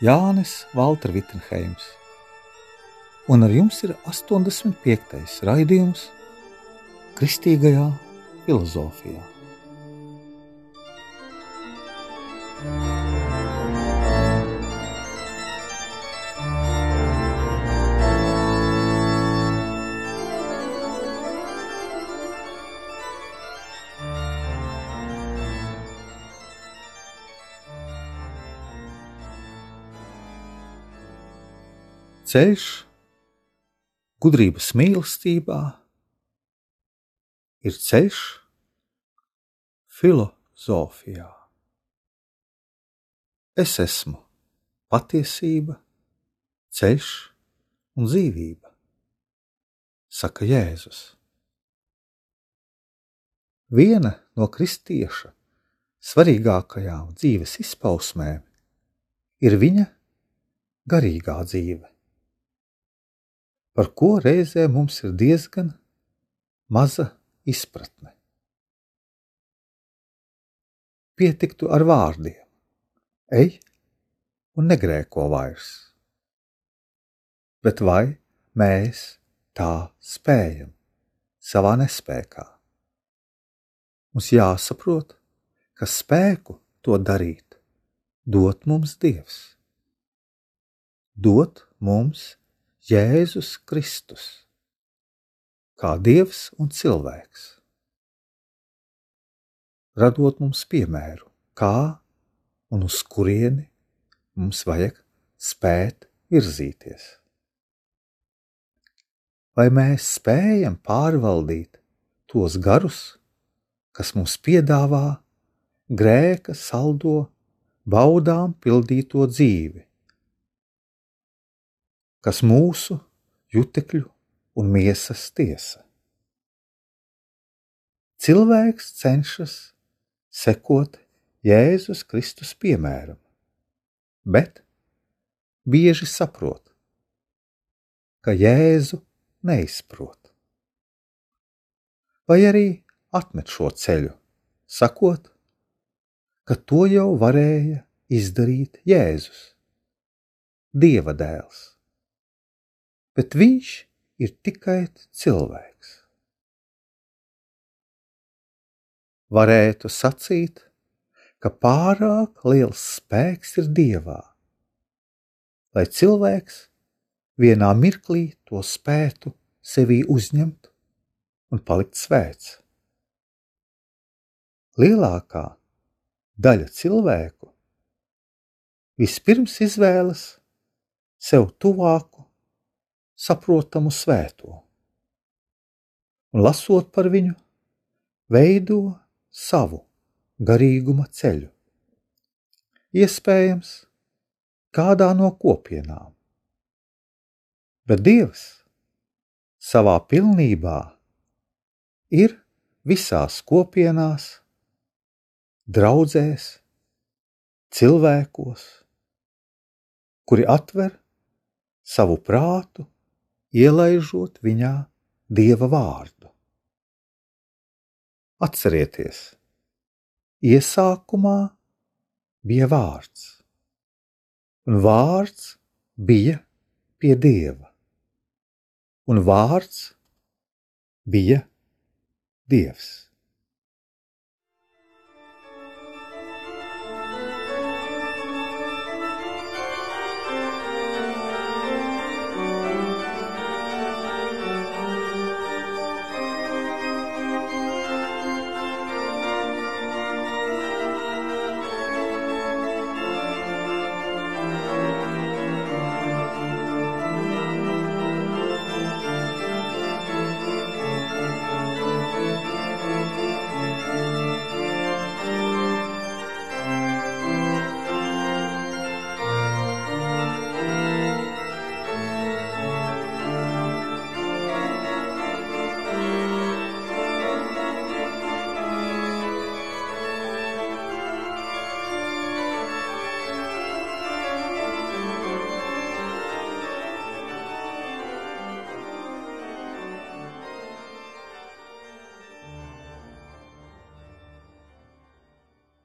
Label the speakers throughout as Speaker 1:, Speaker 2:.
Speaker 1: Jānis Valtra Vitsenheims, un ar jums ir 85. raidījums Kristīgajā filozofijā. Ceļš gudrības mīlestībā ir ceļš filozofijā. Es esmu patiesība, ceļš un dzīvība, saka Jēzus. Viena no kristieša svarīgākajām dzīves izpausmēm ir viņa garīgā dzīve par ko reizē mums ir diezgan maza izpratne. Pietiktu ar vārdiem: ej un negrēko vairs. Bet vai mēs tā spējam savā nespējā? Mums jāsaprot, ka spēku to darīt dot mums Dievs. Dot mums Jēzus Kristus, kā Dievs un cilvēks, radot mums piemēru, kā un uz kurieni mums vajag spēt virzīties. Vai mēs spējam pārvaldīt tos garus, kas mums piedāvā grēka saldo, baudām pildīto dzīvi, kas mūsu jutekļu un miesas tiesa. Cilvēks cenšas sekot Jēzus Kristus piemēram, bet bieži saprot, ka Jēzu neizprot. Vai arī atmet šo ceļu, sakot, ka to jau varēja izdarīt Jēzus, Dieva dēls bet viņš ir tikai cilvēks. Varētu sacīt, ka pārāk liels spēks ir dievā, lai cilvēks vienā mirklī to spētu sevī uzņemt un palikt svēts. Lielākā daļa cilvēku vispirms izvēlas sev tuvāku saprotamu svēto. Un lasot par viņu, veido savu garīguma ceļu. Iespējams, kādā no kopienām. Bet Dievs savā pilnībā ir visās kopienās, draudzēs, cilvēkos, kuri atver savu prātu ielaižot viņā dieva vārdu. Atcerieties, iesākumā bija vārds, un vārds bija pie dieva, un vārds bija dievs.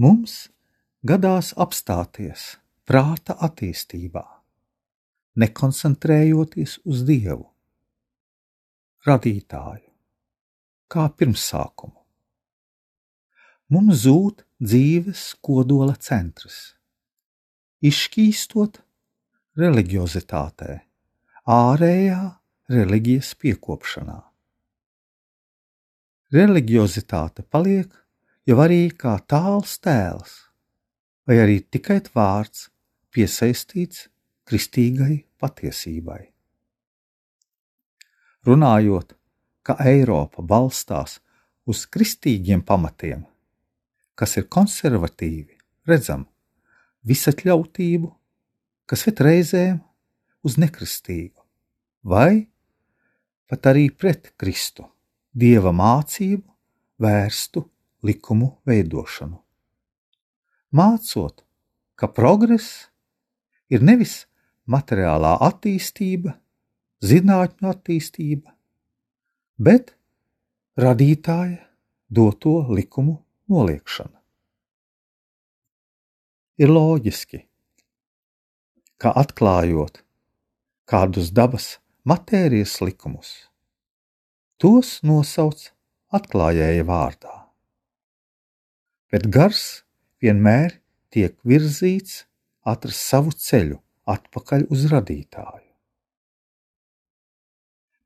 Speaker 1: Mums gadās apstāties prāta attīstībā, nekoncentrējoties uz Dievu, radītāju, kā pirmsākumu. Mums zūd dzīves kodola centrs, izšķīstot reliģiozitātē, ārējā reliģijas piekopšanā. Reliģiozitāte paliek jau arī kā tāls tēls, vai arī tikai vārds piesaistīts kristīgai patiesībai. Runājot, ka Eiropa balstās uz kristīgiem pamatiem, kas ir konservatīvi, redzam visatļautību, kas ved reizēm uz nekristīgu, vai pat arī pret Kristu, Dieva mācību vērstu likumu veidošanu. Mācot, ka progress ir nevis materiālā attīstība, zinātņu attīstība, bet radītāja doto likumu noliekšana. Ir loģiski, ka atklājot kādus dabas matērijas likumus, tos nosauc atklājēja vārdā. Bet gars vienmēr tiek virzīts atrast savu ceļu atpakaļ uz radītāju.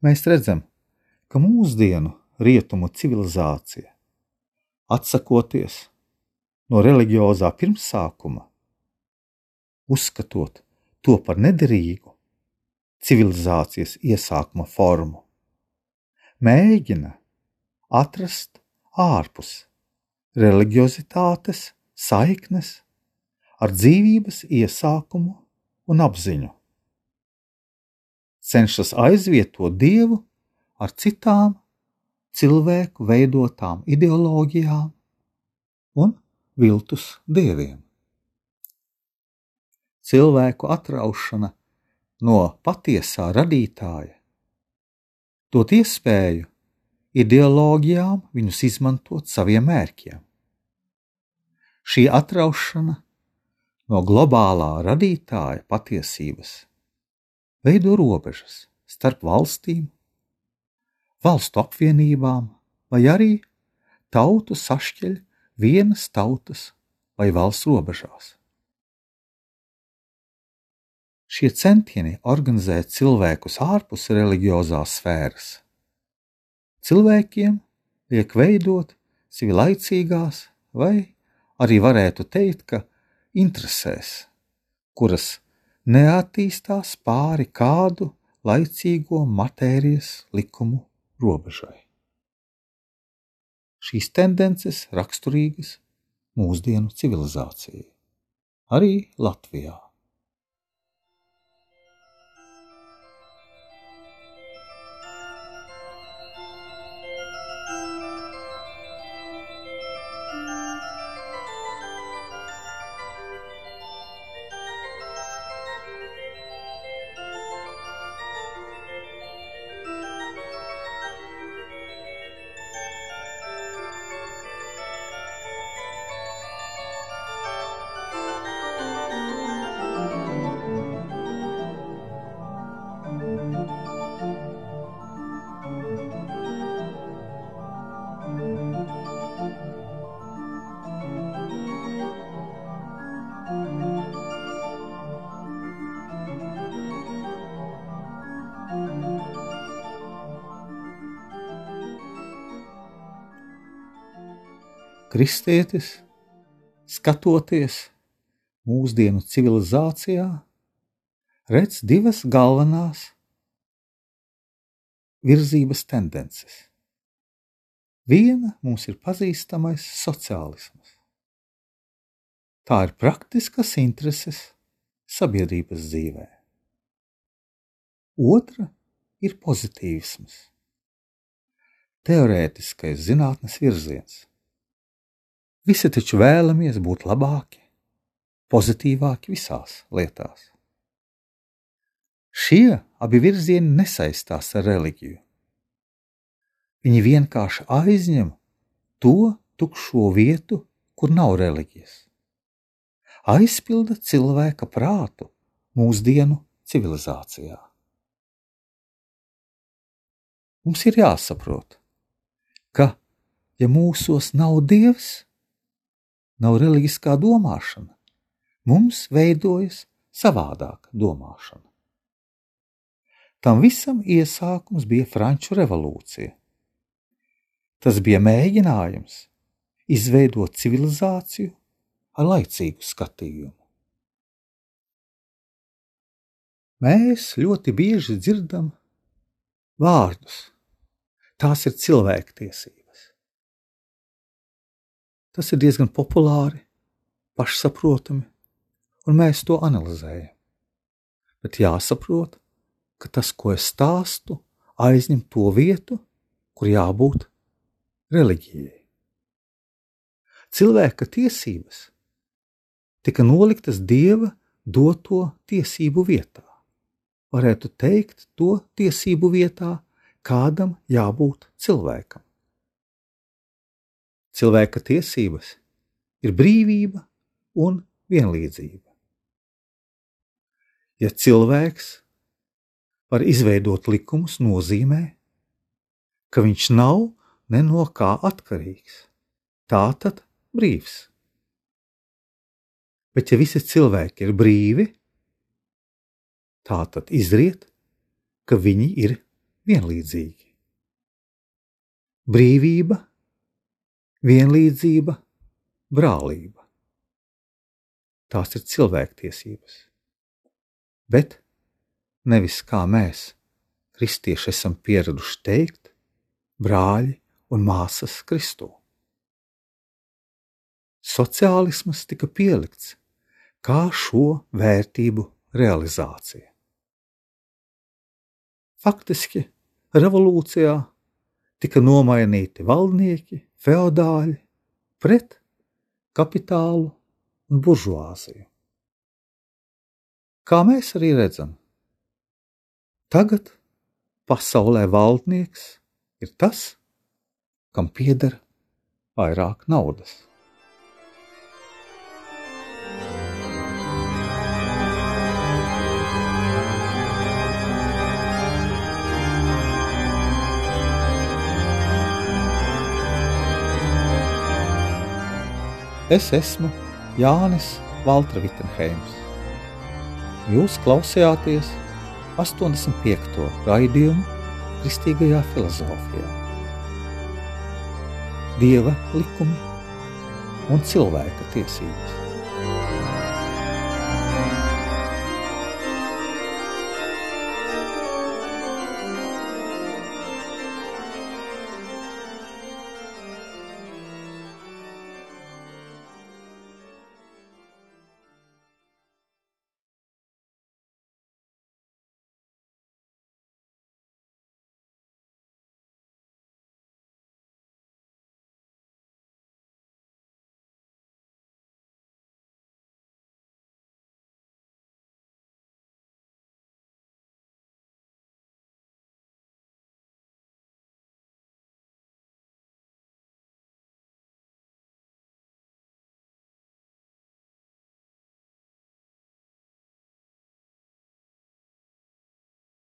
Speaker 1: Mēs redzam, ka mūsdienu rietumu civilizācija, atsakoties no reliģiozā pirmsākuma, uzskatot to par nederīgu civilizācijas iesākuma formu, mēģina atrast ārpus reliģiozitātes saiknes ar dzīvības iesākumu un apziņu. Cenšas aizvietot dievu ar citām cilvēku veidotām ideoloģijām un viltus dieviem. Cilvēku atraušana no patiesā radītāja dot iespēju ideoloģijām viņus izmantot saviem mērķiem. Šī atraušana no globālā radītāja patiesības veido robežas starp valstīm, valstu apvienībām vai arī tautu sašķeļ vienas tautas vai valsts robežās. Šie centieni organizēt cilvēkus ārpus reliģiozās sfēras cilvēkiem liek veidot sevi laicīgās, vai arī varētu teikt, ka interesēs, kuras neattīstās pāri kādu laicīgo matērijas likumu robežai. Šīs tendences raksturīgas mūsdienu civilizācijai, arī Latvijā. Kristietis, skatoties mūsdienu civilizācijā, redz divas galvenās virzības tendences. Viena mums ir pazīstamais sociālisms. Tā ir praktiskas intereses sabiedrības dzīvē. Otra ir pozitīvisms, teorētiskais zinātnes virziens Visi taču vēlamies būt labāki, pozitīvāki visās lietās. Šie abi virzieni nesaistās ar reliģiju. Viņi vienkārši aizņem to tukšo vietu, kur nav reliģijas. Aizpilda cilvēka prātu mūsdienu civilizācijā. Mums ir jāsaprot, ka, ja mūsos nav dievs, nav reliģiskā domāšana, mums veidojas savādāka domāšana. Tam visam iesākums bija Franču revolūcija. Tas bija mēģinājums izveidot civilizāciju ar laicīgu skatījumu. Mēs ļoti bieži dzirdam vārdus. Tās ir cilvēktiesības. Tas ir diezgan populāri, pašsaprotami, un mēs to analizējam. Bet jāsaprot, ka tas, ko es stāstu, aizņem to vietu, kur jābūt reliģijai. Cilvēka tiesības tika noliktas dieva doto tiesību vietā. Varētu teikt, to tiesību vietā, kādam jābūt cilvēkam. Cilvēka tiesības ir brīvība un vienlīdzība. Ja cilvēks var izveidot likumus, nozīmē, ka viņš nav ne no kā atkarīgs. Tā tad brīvs. Bet ja visi cilvēki ir brīvi, tā tad izriet, ka viņi ir vienlīdzīgi. Brīvība, vienlīdzība, brālība. Tās ir cilvēktiesības. Bet nevis kā mēs, kristieši, esam pieraduši teikt, brāļi un māsas Kristū. Sociālisms tika pielikts kā šo vērtību realizācija. Faktiski revolūcijā tika nomainīti valdnieki, feodāļi pret kapitālu un buržuāziju. Kā mēs arī redzam, Tagad pasaulē valdnieks ir tas, kam pieder vairāk naudas. Es esmu Jānis Valtra Vitsenheims. Jūs klausījāties 85. raidījumu Kristīgajā filozofijā. Dieva likumi un cilvēka tiesības.